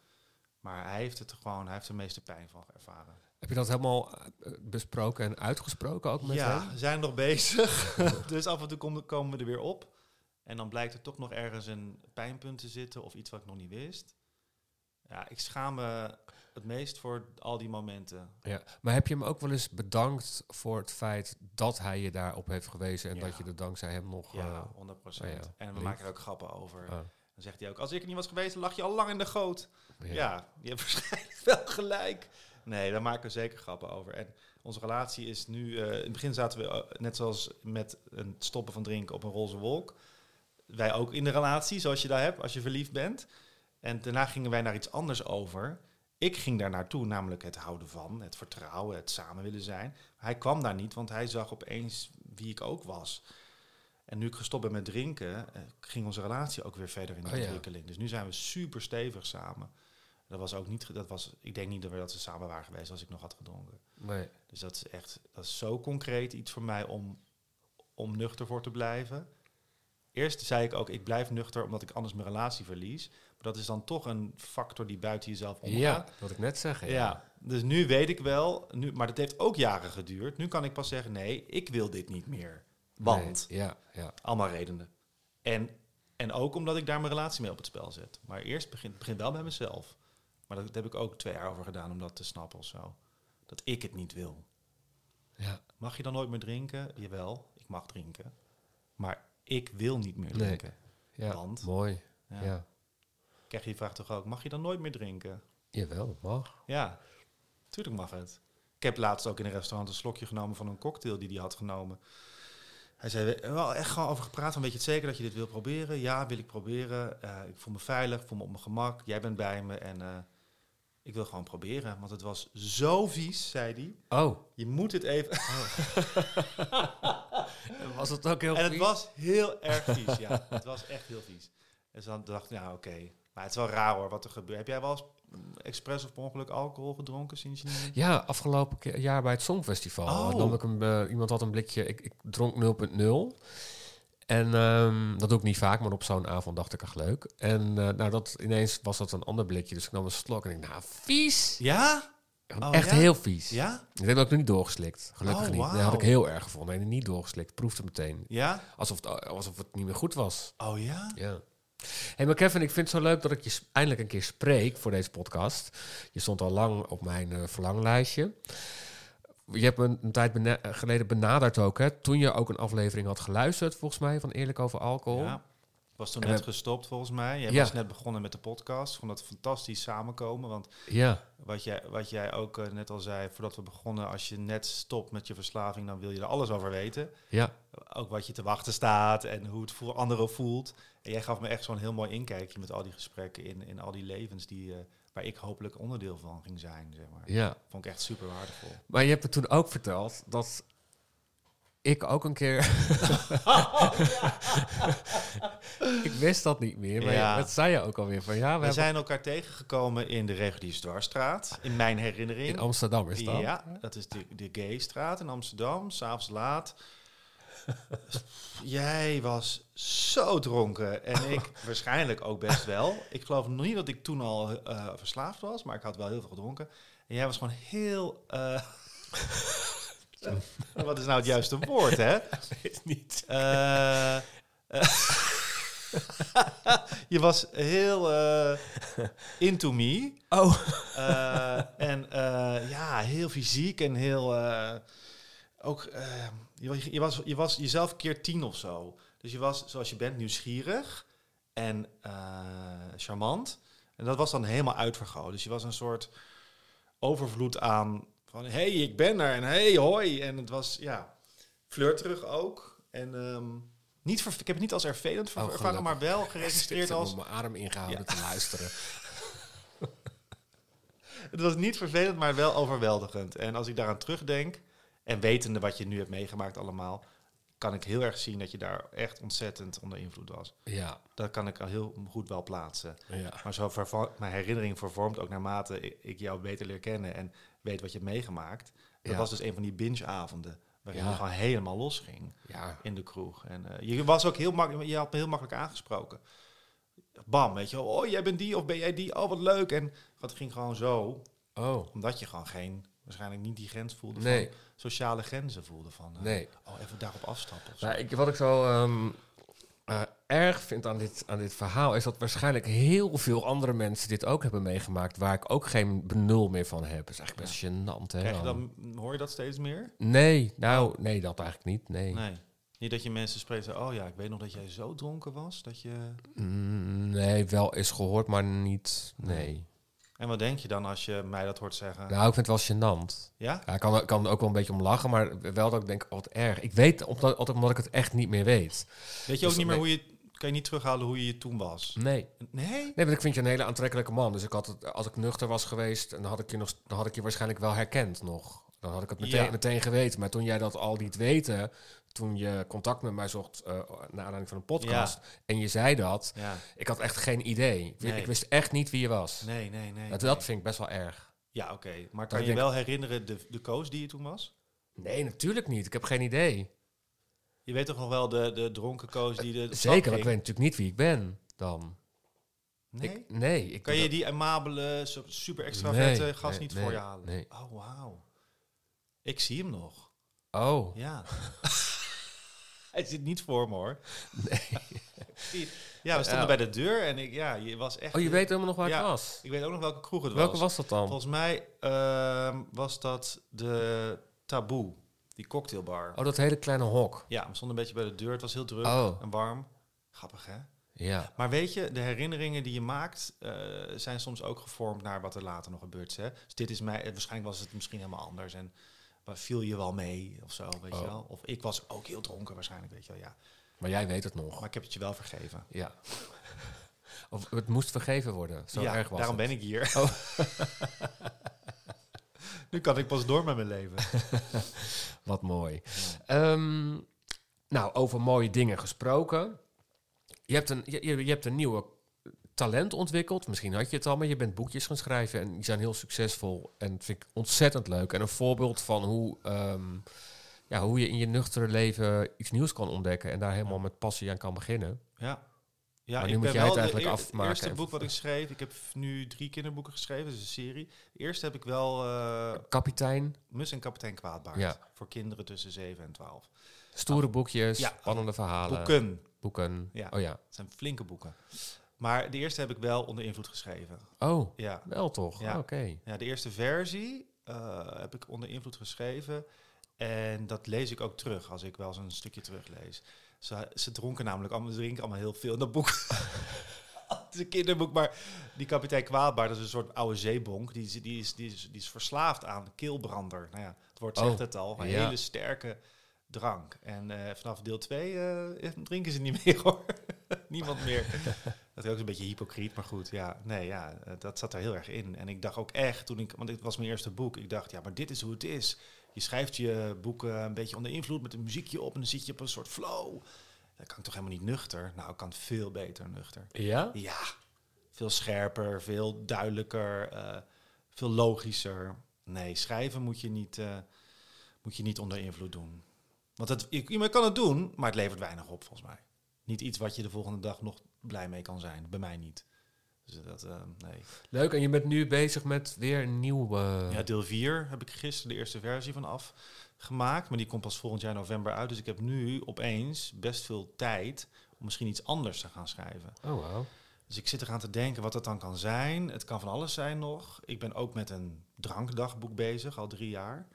Maar hij heeft het gewoon, hij heeft de meeste pijn van ervaren. Heb je dat helemaal eh, besproken en uitgesproken ook met ja, hem? we zijn nog bezig. <laughs> dus af en toe kom- komen we er weer op. En dan blijkt er toch nog ergens een pijnpunt te zitten of iets wat ik nog niet wist. Ja, ik schaam me het meest voor al die momenten. Ja. Maar heb je hem ook wel eens bedankt voor het feit dat hij je daarop heeft gewezen en Ja. dat je er dankzij hem nog... Ja, eh, 100 oh ja, En we lief. maken er ook grappen over. ah, Dan zegt hij ook, als ik er niet was geweest, lag je al lang in de goot. ja. Ja, je hebt <laughs> waarschijnlijk wel gelijk. Nee, daar maken we zeker grappen over. En onze relatie is nu... eh, in het begin zaten we, eh, net zoals met een stoppen van drinken op een roze wolk. Wij ook in de relatie, zoals je daar hebt, als je verliefd bent. En daarna gingen wij naar iets anders over. Ik ging daar naartoe, namelijk het houden van, het vertrouwen, het samen willen zijn. Hij kwam daar niet, want hij zag opeens wie ik ook was. En nu ik gestopt ben met drinken, eh, ging onze relatie ook weer verder in de Oh ja. ontwikkeling. Dus nu zijn we super stevig samen. Dat was ook niet, dat was, ik denk niet dat we dat ze samen waren geweest als ik nog had gedronken. Nee. Dus dat is echt, dat is zo concreet iets voor mij om, om nuchter voor te blijven. Eerst zei ik ook, ik blijf nuchter omdat ik anders mijn relatie verlies. Maar dat is dan toch een factor die buiten jezelf omgaat. Ja, dat wil ik net zeggen. Ja. dus nu weet ik wel, nu, maar dat heeft ook jaren geduurd. Nu kan ik pas zeggen, nee, ik wil dit niet meer. Want, Nee, ja, ja. allemaal redenen. En, en ook omdat ik daar mijn relatie mee op het spel zet. Maar eerst begint begin wel bij mezelf. Maar dat, heb ik ook twee jaar over gedaan om dat te snappen of zo. Dat ik het niet wil. ja. Mag je dan nooit meer drinken? Jawel, ik mag drinken. Maar ik wil niet meer Nee. drinken. ja. Want? Mooi. Ja. Ja. Krijg je die vraag toch ook, mag je dan nooit meer drinken? Jawel, mag. Ja, tuurlijk mag het. Ik heb laatst ook in een restaurant een slokje genomen van een cocktail die hij had genomen. Hij zei, we hebben wel echt gewoon over gepraat. Van, weet je het zeker dat je dit wil proberen? Ja, wil ik proberen. Eh, ik voel me veilig, ik voel me op mijn gemak. Jij bent bij me en eh, ik wil gewoon proberen. Want het was zo vies, zei hij. Oh, Je moet het even... <laughs> was het ook heel en het vies? was heel erg vies, ja. Het was echt heel vies. Dus dan dacht ik, nou oké. Maar het is wel raar hoor, wat er gebeurt. Heb jij wel eens expres of per ongeluk alcohol gedronken sinds je Ja, afgelopen jaar bij het Songfestival. Oh. Ik een, eh, iemand had een blikje, ik, ik dronk 0.0. En ehm, dat doe ik niet vaak, maar op zo'n avond dacht ik, ach leuk. En eh, nou, dat, ineens was dat een ander blikje, dus ik nam een slok en ik nou, vies! Ja? Oh, Echt ja? heel vies. Ja? Ik denk dat ik het niet doorgeslikt. Gelukkig Oh, niet. Dat had ik heel erg gevonden. Nee, niet doorgeslikt. Proefde meteen. Ja? Alsof het, alsof het niet meer goed was. Oh ja? Ja. Hey, maar Kevin, ik vind het zo leuk dat ik je eindelijk een keer spreek voor deze podcast. Je stond al lang op mijn eh, verlanglijstje. Je hebt me een tijd bena- eh, geleden benaderd ook, hè? Toen je ook een aflevering had geluisterd, volgens mij, van Eerlijk over Alcohol. Ja. Was toen En net we- gestopt volgens mij. Jij Ja. was net begonnen met de podcast. Ik vond dat fantastisch samenkomen. Want Ja, wat jij, wat jij ook eh, net al zei, voordat we begonnen, als je net stopt met je verslaving, dan wil je er alles over weten. ja, Ook wat je te wachten staat en hoe het voor anderen voelt. En jij gaf me echt zo'n heel mooi inkijkje met al die gesprekken in, in al die levens die, eh, waar ik hopelijk onderdeel van ging zijn. Zeg maar. ja. Vond ik echt super waardevol. Maar je hebt me toen ook verteld dat ik ook een keer... <laughs> ik wist dat niet meer, maar Ja. dat zei je ook alweer. Van, ja, we We hebben zijn elkaar tegengekomen in de Reguliers Dwarsstraat, in mijn herinnering. in Amsterdam is dat. Ja, dat is de, de Gaystraat in Amsterdam, s'avonds laat. <laughs> Jij was zo dronken en ik <laughs> waarschijnlijk ook best wel. Ik geloof nog niet dat ik toen al eh, verslaafd was, maar ik had wel heel veel gedronken. En jij was gewoon heel... eh, <laughs> wat is nou het juiste woord, hè? Weet niet. Eh, je was heel into me. Oh. En ja, heel fysiek en heel... ook, je, was- je, was, je was jezelf keer tien of zo. Dus je was, zoals je bent, nieuwsgierig en eh, charmant. En dat was dan helemaal uitvergroot. Dus je was een soort overvloed aan van... hey, ik ben er en hey, hoi. En het was, ja, flirterig ook. En ehm, niet ver, ik heb het niet als vervelend ver- Oh, ervaren, maar wel <laughs> geregistreerd Ik heb als... mijn adem ingehouden te luisteren. <laughs> <laughs> Het was niet vervelend, maar wel overweldigend. En als ik daaraan terugdenk, en wetende wat je nu hebt meegemaakt allemaal, kan ik heel erg zien dat je daar echt ontzettend onder invloed was. Ja, Dat kan ik al heel goed wel plaatsen. ja. Maar zo mijn herinnering vervormt ook naarmate ik jou beter leer kennen en weet wat je hebt meegemaakt. Dat Ja. was dus een van die binge-avonden waarin Ja. je gewoon helemaal losging ja. in de kroeg. En eh, je was ook heel makkelijk, je had me heel makkelijk aangesproken. Bam, weet je wel, oh jij bent die of ben jij die, oh wat leuk. En het ging gewoon zo, Oh, omdat je gewoon geen, waarschijnlijk niet die grens voelde Nee. van, sociale grenzen voelde van, eh, nee. oh even daarop afstappen. Nou, ik, wat ik zo... ehm, eh, erg vind aan dit, aan dit verhaal is dat waarschijnlijk heel veel andere mensen dit ook hebben meegemaakt, waar ik ook geen benul meer van heb. Dat is eigenlijk best gênant. Hè, Krijg je dan? hoor je dat steeds meer? Nee, nou, nee, dat eigenlijk niet. Nee. Nee. Niet dat je mensen spreekt, oh ja, ik weet nog dat jij zo dronken was, dat je... Mm, nee, wel eens gehoord, maar niet. Nee. En wat denk je dan als je mij dat hoort zeggen? Nou, ik vind het wel gênant. Ja? Ja, ik kan, kan er ook wel een beetje om lachen, maar wel dat ik denk, oh, wat erg. Ik weet omdat, omdat ik het echt niet meer weet. Weet je ook Dus niet meer hoe je... Kan je niet terughalen hoe je toen was? Nee. Nee? Nee, want ik vind je een hele aantrekkelijke man. Dus ik had het, als ik nuchter was geweest, dan had ik je, nog, dan had ik je waarschijnlijk wel herkend nog. Dan had ik het meteen, Ja. meteen geweten. Maar toen jij dat al liet weten, toen je contact met mij zocht eh naar aanleiding van een podcast, en je zei dat, Ja. ik had echt geen idee. Ik, Nee. ik wist echt niet wie je was. Nee, nee, nee. dat, nee. dat vind ik best wel erg. Ja, oké. Maar kan je denk- wel herinneren de, de koos die je toen was? Nee, natuurlijk niet. Ik heb geen idee. Je weet toch nog wel de, de dronken koos die de... stad Zeker, maar ik weet natuurlijk niet wie ik ben dan. Nee? Ik, nee. Ik kan je die amabele, su- super extraverte Nee, gast nee, niet voor je halen? nee. Oh, wauw. Ik zie hem nog. Oh. Ja. <laughs> Hij zit niet voor me hoor. Nee. <laughs> ja, we stonden Ja. bij de deur en ik, ja, je was echt... Oh, je weet helemaal nog waar ja, het was? Ik weet ook nog welke kroeg het Welke was. was dat dan? Volgens mij ehm, was dat de Taboe, die cocktailbar. Oh, dat hele kleine hok. Ja, we stonden een beetje bij de deur. Het was heel druk Oh. en warm. Grappig, hè? Ja. Maar weet je, de herinneringen die je maakt eh, zijn soms ook gevormd naar wat er later nog gebeurt. Hè? Dus dit is mij, eh, waarschijnlijk was het misschien helemaal anders. En wat viel je wel mee of zo, weet je Oh. wel? Of ik was ook heel dronken waarschijnlijk, weet je wel, ja. Maar jij weet het nog. Maar ik heb het je wel vergeven. Ja. <laughs> Of het moest vergeven worden. Zo ja, erg was daarom het. ben ik hier. Oh. <laughs> nu kan ik pas door met mijn leven. <laughs> Wat mooi. Ehm, nou, over mooie dingen gesproken. Je hebt, een, je je hebt een nieuwe talent ontwikkeld. Misschien had je het al, maar je bent boekjes gaan schrijven. En die zijn heel succesvol. En dat vind ik ontzettend leuk. En een voorbeeld van hoe, ehm, ja, hoe je in je nuchtere leven iets nieuws kan ontdekken. En daar helemaal met passie aan kan beginnen. Ja. Ja, Maar nu ik moet jij het eigenlijk eer- afmaken Het eerste boek wat ik <laughs> schreef, ik heb nu drie kinderboeken geschreven, dus een serie. Eerst heb ik wel eh Kapitein, Mus en kapitein Kwaadbaard. Ja. Voor kinderen tussen 7 en 12. stoere boekjes, Ja. spannende verhalen. Boeken. Boeken. Ja. Oh ja. Het zijn flinke boeken. Maar de eerste heb ik wel onder invloed geschreven. Oh, Ja. wel toch? Ja. Oké. Ja, de eerste versie eh, heb ik onder invloed geschreven. En dat lees ik ook terug als ik wel eens een stukje teruglees. Ze, ze dronken namelijk allemaal, ze drinken allemaal heel veel in dat boek. <laughs> het is een kinderboek, maar die kapitein Kwaadbaard, dat is een soort oude zeebonk. Die, is- die, is, die, is, die is verslaafd aan keelbrander. Nou ja, het woord zegt Oh, het al. Een ja. hele sterke drank. En eh, vanaf deel 2 drinken ze niet meer hoor. <laughs> Niemand meer. Dat is ook een beetje hypocriet, maar goed. Ja, nee, ja, eh, dat zat er heel erg in. En ik dacht ook echt, toen ik, want dit was mijn eerste boek, ik dacht, ja, maar dit is hoe het is. Je schrijft je boeken een beetje onder invloed met een muziekje op en dan zit je op een soort flow. Dat kan ik toch helemaal niet nuchter? Nou, ik kan veel beter nuchter. Ja? Ja, veel scherper, veel duidelijker, eh, veel logischer. Nee, schrijven moet je niet, eh, moet je niet onder invloed doen. Want het, je, je kan het doen, maar het levert weinig op volgens mij. Niet iets wat je de volgende dag nog blij mee kan zijn. Bij mij niet. Dus dat, eh, nee. Leuk, en je bent nu bezig met weer een nieuw... eh, Ja, deel 4 heb ik gisteren de eerste versie van afgemaakt. Maar die komt pas volgend jaar november uit. Dus ik heb nu opeens best veel tijd om misschien iets anders te gaan schrijven. Oh, wow. Dus ik zit eraan te denken wat dat dan kan zijn. Het kan van alles zijn nog. Ik ben ook met een drankdagboek bezig, al drie jaar.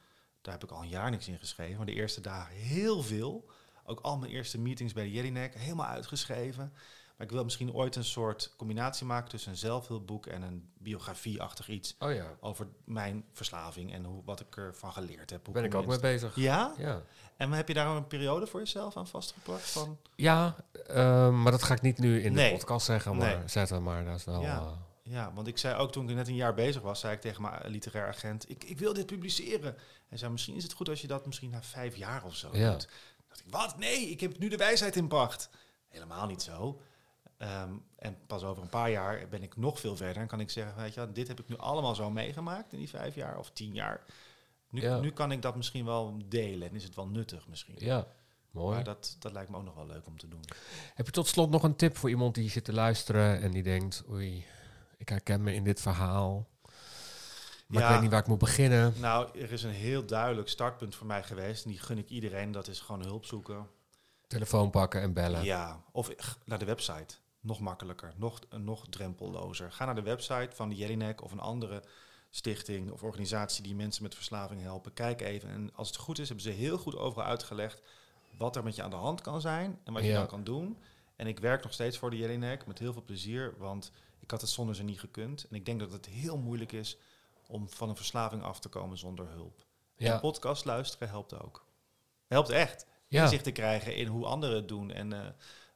Daar heb ik al een jaar niks in geschreven. Maar de eerste dagen heel veel. Ook al mijn eerste meetings bij de Jelinek, helemaal uitgeschreven. Maar ik wil misschien ooit een soort combinatie maken tussen een zelfhulpboek en een biografie-achtig iets. Oh ja. Over mijn verslaving en hoe, wat ik ervan geleerd heb. Hoe Ben ik ook mee bezig. Ja? Ja, En heb je daar een periode voor jezelf aan vastgeplakt? Van, ja eh, maar dat ga ik niet nu in Nee. de podcast zeggen, maar Nee. zetten. Maar dat is wel... Ja. eh, Ja, want ik zei ook toen ik net een jaar bezig was, zei ik tegen mijn literair agent, ik, ik wil dit publiceren. En zei, misschien is het goed als je dat misschien na vijf jaar of zo Ja. doet. dacht ik, wat? Nee, ik heb nu de wijsheid in pacht. Helemaal niet zo. Ehm, en pas over een paar jaar ben ik nog veel verder en kan ik zeggen, weet je, dit heb ik nu allemaal zo meegemaakt in die vijf jaar of tien jaar. Nu, Ja. nu kan ik dat misschien wel delen en is het wel nuttig misschien. ja, mooi. Maar dat, dat lijkt me ook nog wel leuk om te doen. Heb je tot slot nog een tip voor iemand die zit te luisteren en die denkt... Oei, ik herken me in dit verhaal. Maar Ja. ik weet niet waar ik moet beginnen. Nou, er is een heel duidelijk startpunt voor mij geweest. En die gun ik iedereen. Dat is gewoon hulp zoeken. Telefoon pakken en bellen. Ja, of naar de website. Nog makkelijker, nog, nog drempellozer. Ga naar de website van de Jellinek of een andere stichting of organisatie die mensen met verslaving helpen. Kijk even. En als het goed is, hebben ze heel goed overal uitgelegd wat er met je aan de hand kan zijn en wat je Ja. dan kan doen. En ik werk nog steeds voor de Jellinek met heel veel plezier, want ik had het zonder ze niet gekund. En ik denk dat het heel moeilijk is om van een verslaving af te komen zonder hulp. Ja. En podcast luisteren helpt ook. Helpt echt. Ja. Inzicht te krijgen in hoe anderen het doen. En, eh,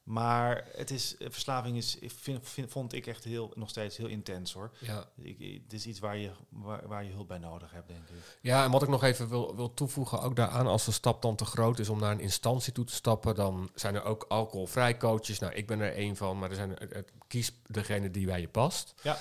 maar het is, eh, verslaving is, ik vind, vind- vond ik echt heel, nog steeds heel intens hoor. Ja. Ik, het is iets waar je, waar, waar je hulp bij nodig hebt, denk ik. Ja, en wat ik nog even wil, wil toevoegen, ook daaraan, als de stap dan te groot is om naar een instantie toe te stappen, dan zijn er ook alcoholvrij coaches. Nou, ik ben er één van, maar er zijn, het, het- kies degene die bij je past. Ja.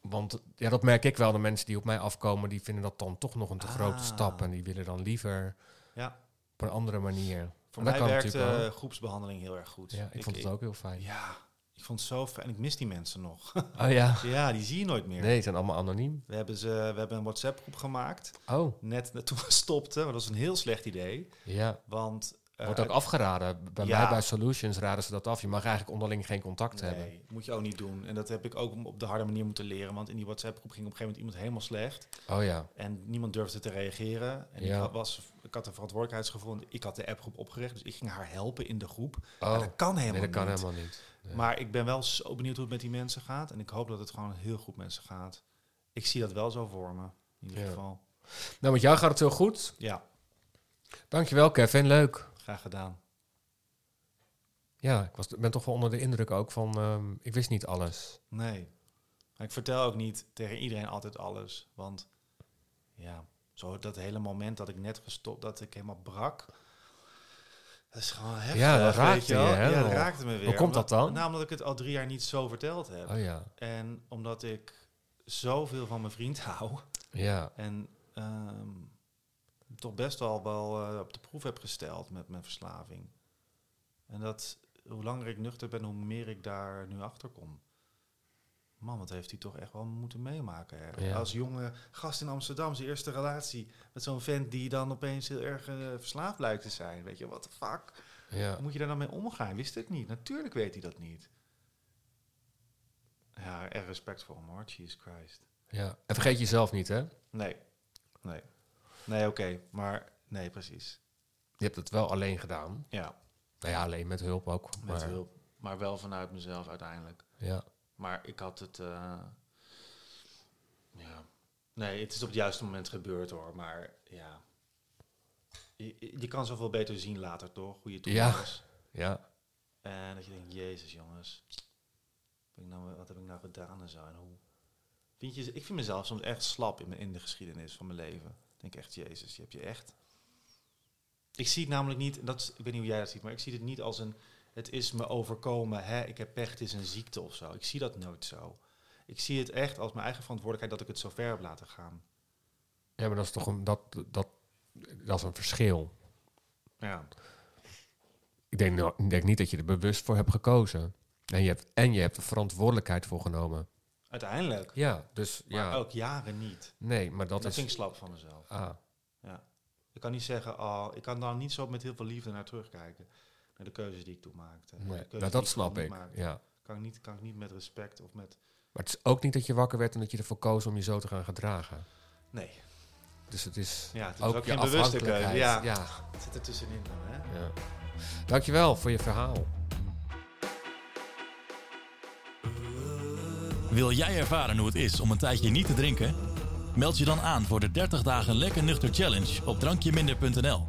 Want ja, dat merk ik wel. De mensen die op mij afkomen, die vinden dat dan toch nog een te grote Ah. stap. En die willen dan liever Ja. op een andere manier. Voor dat mij kan werkt natuurlijk eh, groepsbehandeling heel erg goed. Ja, ik, vond het ook heel fijn. Ja, ik vond het zo fijn. En ik mis die mensen nog. <laughs> Oh ja. ja, die zie je nooit meer. Nee, ze zijn allemaal anoniem. We hebben, ze, we hebben een WhatsApp-groep gemaakt. Oh, Net <laughs> toen we stopten. Maar dat was een heel slecht idee. ja. Want... eh, Wordt ook afgeraden. Bij Ja. mij bij Solutions raden ze dat af. Je mag eigenlijk onderling geen contact hebben. Nee, moet je ook niet doen. En dat heb ik ook op de harde manier moeten leren. Want in die WhatsApp-groep ging op een gegeven moment iemand helemaal slecht. Oh ja. En niemand durfde te reageren. En Ja. ik, was, ik had een verantwoordelijkheidsgevoel. Ik had de appgroep opgericht. Dus ik ging haar helpen in de groep. Oh, Maar dat kan helemaal nee, dat kan niet. helemaal niet. Nee. Maar ik ben wel zo benieuwd hoe het met die mensen gaat. En ik hoop dat het gewoon heel goed met ze gaat. Ik zie dat wel zo voor me. In ieder Ja. geval. Nou, met jou gaat het heel goed. Ja, Dankjewel, Kevin. Leuk. Graag gedaan. Ja, ik was, ben toch wel onder de indruk ook van... ehm, ik wist niet alles. Nee. Maar ik vertel ook niet tegen iedereen altijd alles. Want ja, zo dat hele moment dat ik net gestopt, dat ik helemaal brak. Dat is gewoon heftig. Ja, dat weet raakte je, hè, Ja, dat raakte me weer. Hoe komt dat dan? Nou, omdat ik het al drie jaar niet zo verteld heb. Oh ja. En omdat ik zoveel van mijn vriend <laughs> hou. Ja. En ehm, toch best wel, wel eh, op de proef heb gesteld met mijn verslaving. En dat, hoe langer ik nuchter ben, hoe meer ik daar nu achter kom. Man, wat heeft hij toch echt wel moeten meemaken. Ja. Als jonge gast in Amsterdam, zijn eerste relatie met zo'n vent die dan opeens heel erg eh, verslaafd blijkt te zijn. Weet je, wat de fuck? Ja. Hoe moet je daar dan mee omgaan? Wist het niet. Natuurlijk weet hij dat niet. Ja, erg respectvol hem hoor, Jesus Christ. ja. En vergeet jezelf niet, hè? Nee, nee. Nee, oké, maar nee, precies. Je hebt het wel alleen gedaan. Ja, Nou ja, alleen met hulp ook. met maar, hulp. Maar wel vanuit mezelf uiteindelijk. Ja. Maar ik had het... eh, ja. Nee, het is op het juiste moment gebeurd hoor, maar ja. Je, je kan zoveel beter zien later toch, hoe je toen Ja. was. Ja. En dat je denkt, jezus jongens, wat heb ik nou, wat heb ik nou gedaan en zo. En hoe? Vind je, ik vind mezelf soms echt slap in, mijn- in de geschiedenis van mijn leven. Ik denk echt, jezus, je hebt je echt... Ik zie het namelijk niet, dat is, ik weet niet hoe jij dat ziet, maar ik zie het niet als een, het is me overkomen, hè, ik heb pech, het is een ziekte of zo. Ik zie dat nooit zo. Ik zie het echt als mijn eigen verantwoordelijkheid dat ik het zo ver heb laten gaan. Ja, maar dat is toch een, dat, dat, dat is een verschil. Ja. Ik denk, nou, ik denk niet dat je er bewust voor hebt gekozen. En je hebt, en je hebt er verantwoordelijkheid voor genomen. Uiteindelijk. Ja, dus Maar ja. ook jaren niet. Nee, maar dat Dat, is... ik slap van mezelf. Ah, Ja. Ik kan niet zeggen, oh, ik kan daar niet zo met heel veel liefde naar terugkijken. Naar de keuzes die ik toen maakte. Nee, nou, dat snap ik. Ja. Kan ik, niet, kan ik niet met respect of met... Maar het is ook niet dat je wakker werd en dat je ervoor koos om je zo te gaan gedragen. Nee. Dus het is Ja, het is ook, ook je geen bewuste keuze. ja. Het zit er tussenin dan, hè? Ja. Dankjewel voor je verhaal. Wil jij ervaren hoe het is om een tijdje niet te drinken? Meld je dan aan voor de 30 dagen lekker nuchter challenge op drankjeminder.nl.